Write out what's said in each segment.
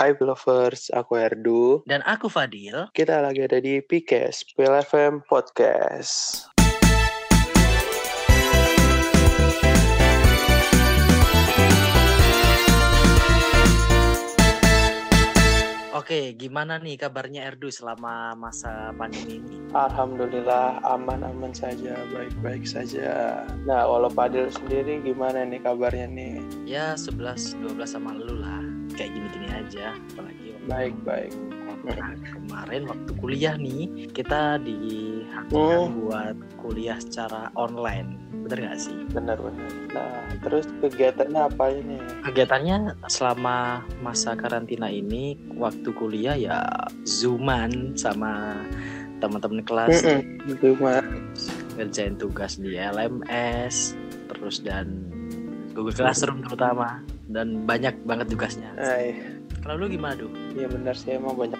Hai lovers, aku Erdu. Dan aku Fadil. Kita lagi ada di PKS, PLFM Podcast. Oke, gimana nih kabarnya Erdu selama masa pandemi ini? Alhamdulillah aman-aman saja, baik-baik saja. Nah, walau Fadil sendiri gimana nih kabarnya nih? Ya 11-12 sama lu lah. Kayak gini-gini aja. Apalagi waktu- Baik-baik. Nah, kemarin waktu kuliah nih, kita diharuskan Hmm. buat kuliah secara online. Bener gak sih? Benar-benar. Nah, terus kegiatannya apa ini? Kegiatannya selama masa karantina ini, waktu kuliah ya zooman sama teman-teman kelas Cuma ngerjain tugas di LMS terus dan Google Classroom terutama dan banyak banget tugasnya. Ay, Kalau lu gimana tuh? ya benar sih emang banyak.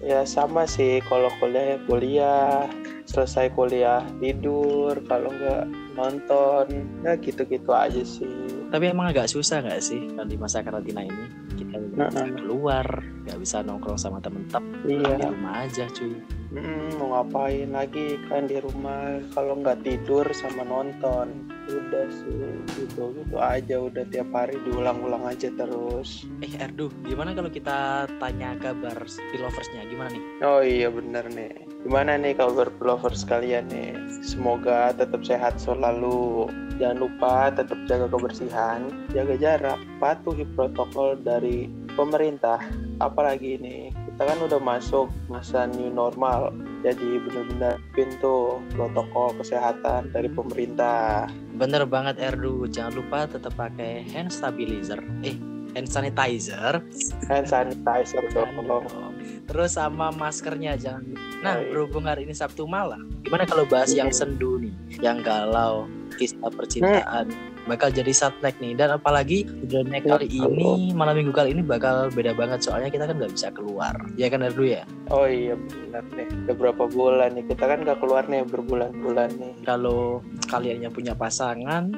Ya sama sih kalau kuliah ya kuliah, selesai kuliah tidur, kalau nggak nonton, ya gitu-gitu aja sih. Tapi emang agak susah nggak sih di masa karantina ini kita nggak bisa keluar, nggak bisa nongkrong sama temen-temen di Iya, rumah aja cuy. Mm, mau ngapain lagi kan di rumah kalau nggak tidur sama nonton, udah sih gitu gitu aja udah tiap hari diulang-ulang aja terus. Eh Erdu, gimana kalau kita tanya kabar Spiloversnya gimana nih? Oh iya bener nih. Gimana nih kabar lovers sekalian nih? Semoga tetap sehat selalu. Jangan lupa tetap jaga kebersihan, jaga jarak, patuhi protokol dari pemerintah. Apalagi ini, kita kan udah masuk masa new normal. Jadi benar-benar pintu protokol kesehatan dari pemerintah. Bener banget Erdu, jangan lupa tetap pakai hand stabilizer, eh hand sanitizer. Hand sanitizer dong. Terus sama maskernya jangan. Nah, berhubung hari ini Sabtu malam, gimana kalau bahas yang sendu nih, yang galau, kisah percintaan, bakal jadi subnek nih. Dan apalagi judulnya kali Ya, ini, malam minggu kali ini bakal beda banget soalnya kita kan nggak bisa keluar. Ya kan Erdu ya? Oh iya benar nih. Udah berapa bulan nih kita kan nggak keluar nih berbulan-bulan nih. Kalau kalian yang punya pasangan,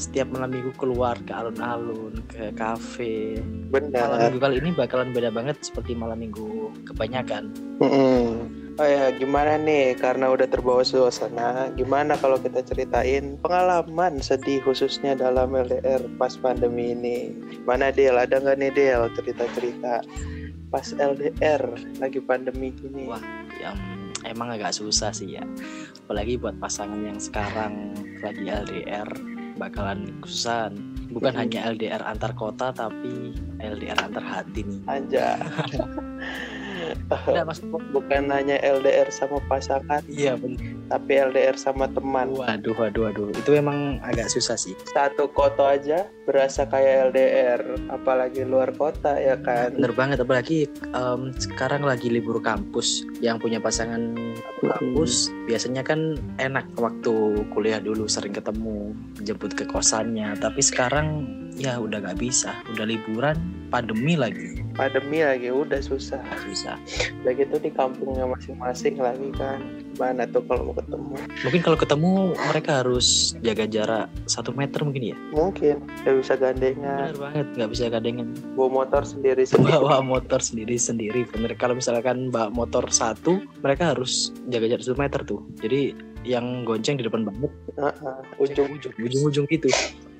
setiap malam minggu keluar ke alun-alun, ke kafe. Malam Benar. minggu kali ini bakalan beda banget seperti malam minggu kebanyakan. Mm-mm. Oh ya, gimana nih? Karena udah terbawa suasana, gimana kalau kita ceritain pengalaman sedih khususnya dalam LDR pas pandemi ini? Mana Del? Ada nggak nih Del cerita-cerita pas LDR lagi pandemi gini? Wah. yang emang agak susah sih ya apalagi buat pasangan yang sekarang lagi LDR bakalan kesusahan bukan hanya LDR antar kota tapi LDR antar hati nih Anja. Enggak mas Bukan hanya LDR sama pasangan, iya bener. Tapi LDR sama teman. waduh waduh waduh. Itu emang agak susah sih. Satu kota aja berasa kayak LDR, apalagi luar kota ya kan? bener banget apalagi em, sekarang lagi libur kampus. Yang punya pasangan kampus biasanya kan enak waktu kuliah dulu sering ketemu jemput ke kosannya. Tapi sekarang ya udah gak bisa. Udah liburan pandemi lagi. Pandemi lagi udah susah. susah Udah gitu di kampungnya masing-masing lagi kan. Mana tuh kalau mau ketemu? mungkin kalau ketemu mereka harus jaga jarak satu meter mungkin ya? Mungkin. Nggak bisa gandengan, bener banget nggak bisa gadengan bawa motor sendiri sendiri. bawa motor sendiri sendiri. Bener. Kalau misalkan bawa motor satu mereka harus jaga jarak satu meter tuh. Jadi yang gonceng di depan banget. Heeh, ujung. Ujung ujung ujung gitu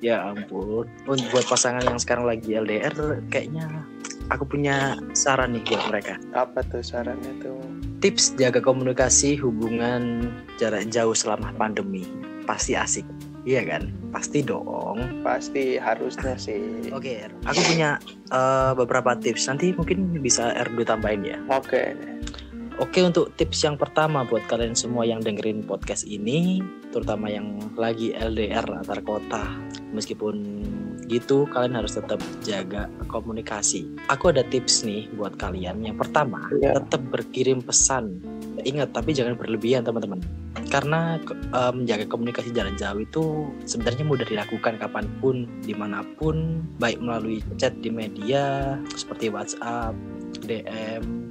ya ampun. Untuk buat pasangan yang sekarang lagi LDR kayaknya aku punya saran nih buat mereka. Apa tuh sarannya tuh? tips jaga komunikasi hubungan jarak jauh selama pandemi. Pasti asik. Iya kan? Pasti dong. Pasti harusnya sih. oke aku punya eh, beberapa tips. Nanti mungkin bisa Erdo tambahin ya. Oke. Oke untuk tips yang pertama buat kalian semua yang dengerin podcast ini Terutama yang lagi LDR antar kota Meskipun gitu kalian harus tetap jaga komunikasi. Aku ada tips nih buat kalian. Yang pertama Iya. tetap berkirim pesan. Ingat tapi jangan berlebihan teman-teman. Karena eh, menjaga komunikasi jarak jauh itu sebenarnya mudah dilakukan kapan pun Di mana pun Baik melalui chat di media seperti WhatsApp, DM,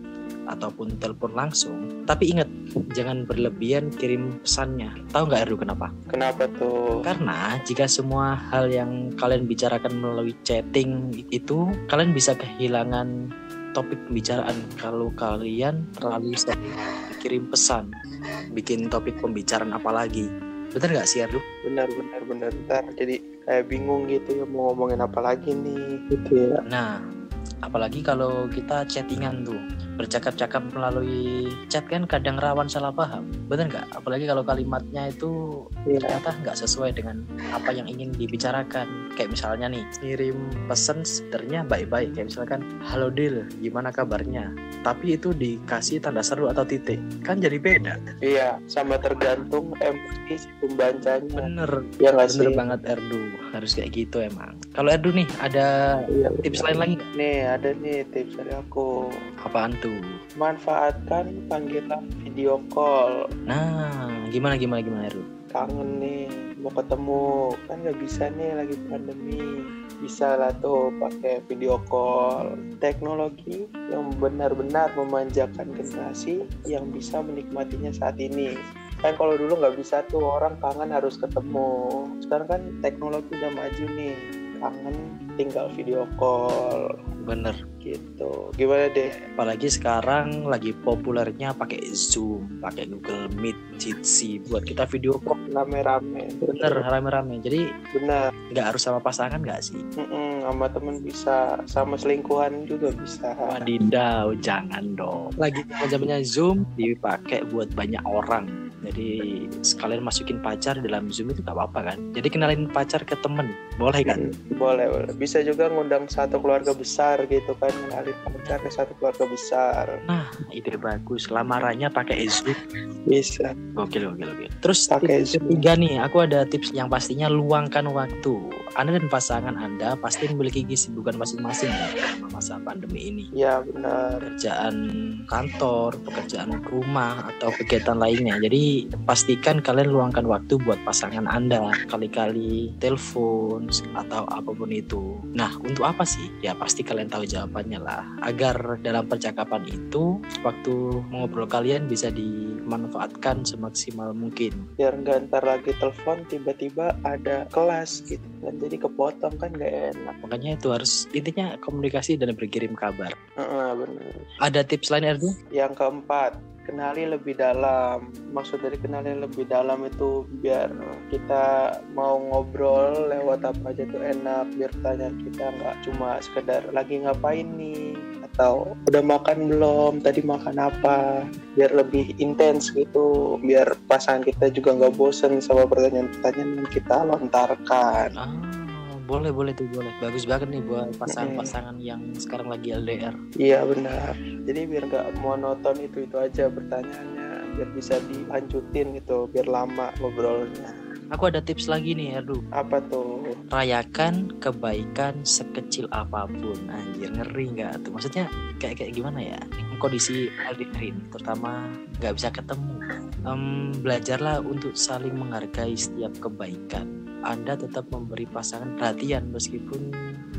ataupun telepon langsung. Tapi ingat, jangan berlebihan kirim pesannya. Tahu nggak Erdu kenapa? Kenapa tuh? Karena jika semua hal yang kalian bicarakan melalui chatting itu, kalian bisa kehilangan topik pembicaraan kalau kalian terlalu sering kirim pesan bikin topik pembicaraan apa lagi bener nggak sih Ardu? benar benar benar ntar jadi kayak bingung gitu ya mau ngomongin apa lagi nih gitu ya Nah, apalagi kalau kita chattingan tuh, bercakap-cakap melalui chat kan kadang rawan salah paham, bener nggak? Apalagi kalau kalimatnya itu Iya. ternyata nggak sesuai dengan apa yang ingin dibicarakan. Kayak misalnya nih, ngirim pesan sebenarnya baik-baik, kayak misalkan, halo Dil, gimana kabarnya? Tapi itu dikasih tanda seru atau titik, kan jadi beda. iya sama tergantung emosi si pembacanya Bener, ya sih bener banget Erdu, harus kayak gitu emang. Kalau Erdu nih, ada Iya, tips lain lagi nih ada nih tips dari aku Apaan tuh? Manfaatkan panggilan video call. Nah, gimana gimana gimana Erdu? kangen nih mau ketemu. Kan nggak bisa nih lagi pandemi. Bisa lah tuh pakai video call. Teknologi yang benar-benar memanjakan generasi yang bisa menikmatinya saat ini. Kan kalau dulu nggak bisa tuh orang kangen harus ketemu. Sekarang kan teknologi udah maju nih. Kangen tinggal video call. Bener. Gitu gimana deh Apalagi sekarang lagi populernya pakai Zoom, pakai Google Meet, Jitsi buat kita video call. rame-rame Bener, rame-rame. Jadi benar nggak harus sama pasangan nggak sih? Mm-mm, sama temen bisa sama selingkuhan juga bisa Wadidaw, jangan dong. Lagi zamannya Zoom dipakai buat banyak orang. Jadi sekalian masukin pacar dalam Zoom itu nggak apa-apa kan? Jadi kenalin pacar ke temen, boleh kan? Mm, boleh boleh bisa juga ngundang satu keluarga besar gitu kan ngalih pacar ke satu keluarga besar Nah, ide bagus. Lamarannya pakai Zoom. bisa Gokil, gokil, gokil. Terus Pakai tips Zoom. ketiga nih, aku ada tips yang pastinya luangkan waktu. Anda dan pasangan Anda pasti memiliki kesibukan masing-masing ya selama masa pandemi ini. ya benar Pekerjaan kantor, pekerjaan rumah, atau kegiatan lainnya. Jadi pastikan kalian luangkan waktu buat pasangan Anda. Kali-kali telepon atau apa pun itu. Nah, untuk apa sih? Ya pasti kalian tahu jawabannya lah. Agar dalam percakapan itu, waktu mengobrol kalian bisa dimanfaatkan semaksimal mungkin. biar nggak ntar lagi telepon tiba-tiba ada kelas gitu kan jadi kepotong kan nggak enak. Makanya itu harus intinya komunikasi dan berkirim kabar. Heeh, benar Ada tips lain Erdu? yang keempat kenali lebih dalam. Maksud dari kenali lebih dalam itu biar kita mau ngobrol lewat apa aja tuh enak biar pertanyaan kita nggak cuma sekedar lagi ngapain nih atau udah makan belum tadi makan apa biar lebih intens gitu biar pasangan kita juga nggak bosen sama pertanyaan-pertanyaan yang kita lontarkan. Ah, boleh boleh tuh boleh. Bagus banget nih buat pasangan-pasangan yang sekarang lagi LDR. iya benar jadi biar nggak monoton itu itu aja pertanyaannya biar bisa dilanjutin gitu biar lama ngobrolnya Aku ada tips lagi nih Erdu. apa tuh Rayakan kebaikan sekecil apa pun. Anjir ngeri nggak tuh? Maksudnya kayak kayak gimana ya? Kondisi LDR ini, terutama nggak bisa ketemu. Em, belajarlah untuk saling menghargai setiap kebaikan. Anda tetap memberi pasangan perhatian meskipun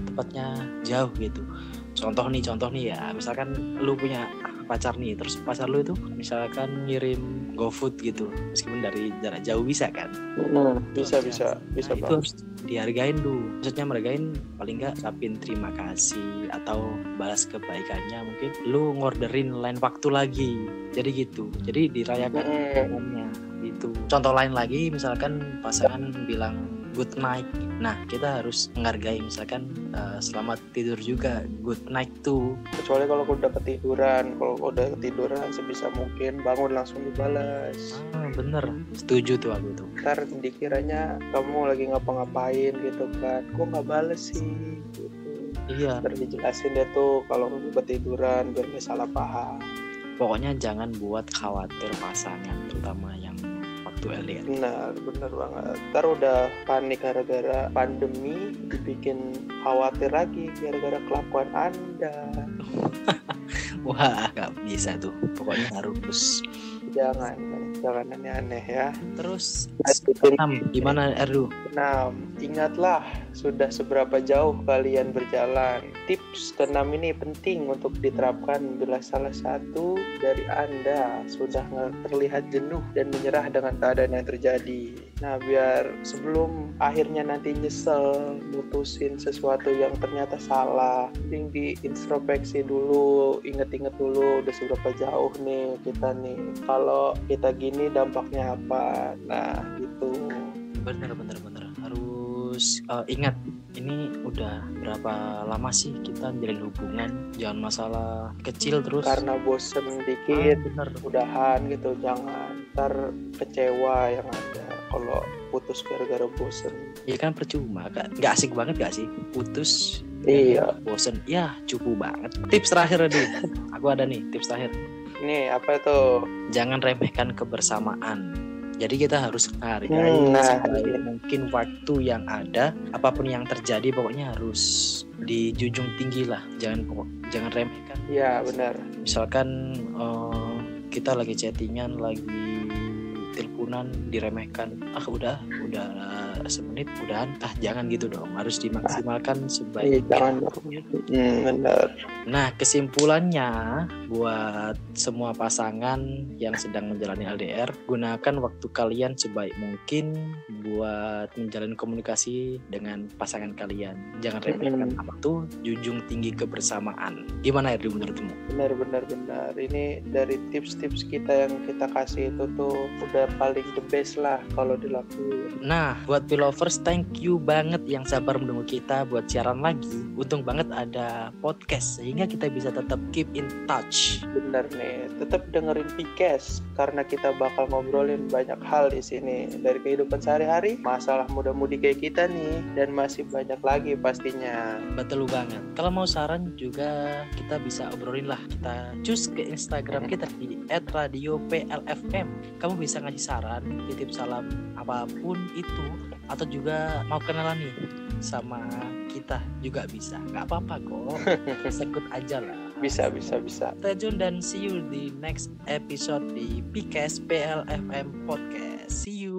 tempatnya jauh gitu. Contoh nih, contoh nih ya, misalkan lu punya pacar nih, terus pacar lu itu misalkan ngirim GoFood gitu, meskipun dari jarak jauh bisa kan? Hmm, bisa bisa bisa Nah, itu harus dihargain dulu. Maksudnya mergain paling nggak ucapin terima kasih atau balas kebaikannya mungkin lu ngorderin lain waktu lagi. Jadi gitu. Jadi dirayakan kebaikannya itu. Contoh lain lagi misalkan pasangan bilang good night. Nah, kita harus menghargai misalkan eh, selamat tidur juga. Good night tuh. kecuali kalau udah ketiduran kalau udah ketiduran sebisa mungkin bangun langsung dibalas Ah, bener. Setuju tuh aku tuh. ntar dikiranya kamu lagi ngapa-ngapain gitu kan kok nggak bales sih gitu Iya, ntar dijelasin deh tuh kalau kamu ketiduran biar nggak salah paham pokoknya jangan buat khawatir pasangan terutama yang LDR. benar benar banget ntar udah panik gara-gara pandemi dibikin khawatir lagi gara-gara kelakuan anda Wah, nggak bisa tuh. Pokoknya harus jangan jangan aneh-aneh ya Terus enam gimana Erdu? Enam, ingatlah sudah seberapa jauh kalian berjalan. Tips keenam ini penting untuk diterapkan bila salah satu dari Anda sudah terlihat jenuh dan menyerah dengan keadaan yang terjadi. Nah, biar sebelum akhirnya nanti nyesel mutusin sesuatu yang ternyata salah, mending diintrospeksi dulu, inget-inget dulu udah seberapa jauh nih kita nih. Kalau kita gini dampaknya apa? Nah, gitu. Bener bener bener. Harus eh, ingat ini udah berapa lama sih kita menjalin hubungan? Jangan masalah kecil terus. Karena bosen Ah, dikit bener. udahan gitu. Jangan ntar kecewa yang ada kalau putus gara-gara bosen. Ya kan percuma. Nggak asik banget gak sih? Putus iya. bosen. Ya cukup banget. Tips terakhir nih aku ada nih tips terakhir ini apa itu? Jangan remehkan kebersamaan. Jadi kita harus menghargai Hmm, nah, iya. mungkin waktu yang ada apa pun yang terjadi pokoknya harus dijunjung tinggi lah. Jangan jangan remehkan. Ya benar. Misalkan eh, kita lagi chattingan lagi teleponan diremehkan. Ah udah udah semenit udahan ah jangan gitu dong harus dimaksimalkan Iya, sebaik jangan mungkin. hmm, benar Nah, kesimpulannya buat semua pasangan yang sedang menjalani LDR, gunakan waktu kalian sebaik mungkin buat menjalin komunikasi dengan pasangan kalian. Jangan remehkan Mm. apa tuh, junjung tinggi kebersamaan. Gimana ya menurutmu? benar benar benar ini dari tips-tips kita yang kita kasih itu tuh udah paling the best lah kalau dilakuin Nah, buat Pilovers, thank you banget yang sabar menunggu kita buat siaran lagi. Untung banget ada podcast sehingga kita bisa tetap keep in touch. benar nih tetap dengerin Pikes karena kita bakal ngobrolin banyak hal di sini dari kehidupan sehari-hari masalah muda-mudi kayak kita nih dan masih banyak lagi pastinya Betul banget. Kalau mau saran juga kita bisa obrolin lah. Kita cus ke Instagram kita di @radioplfm. Kamu bisa ngasih saran, titip salam apa pun itu atau juga mau kenalan nih sama kita juga bisa. Nggak apa-apa kok. Sekut aja lah. bisa bisa bisa tune dan see you di next episode di PKS PLFM Podcast. See you.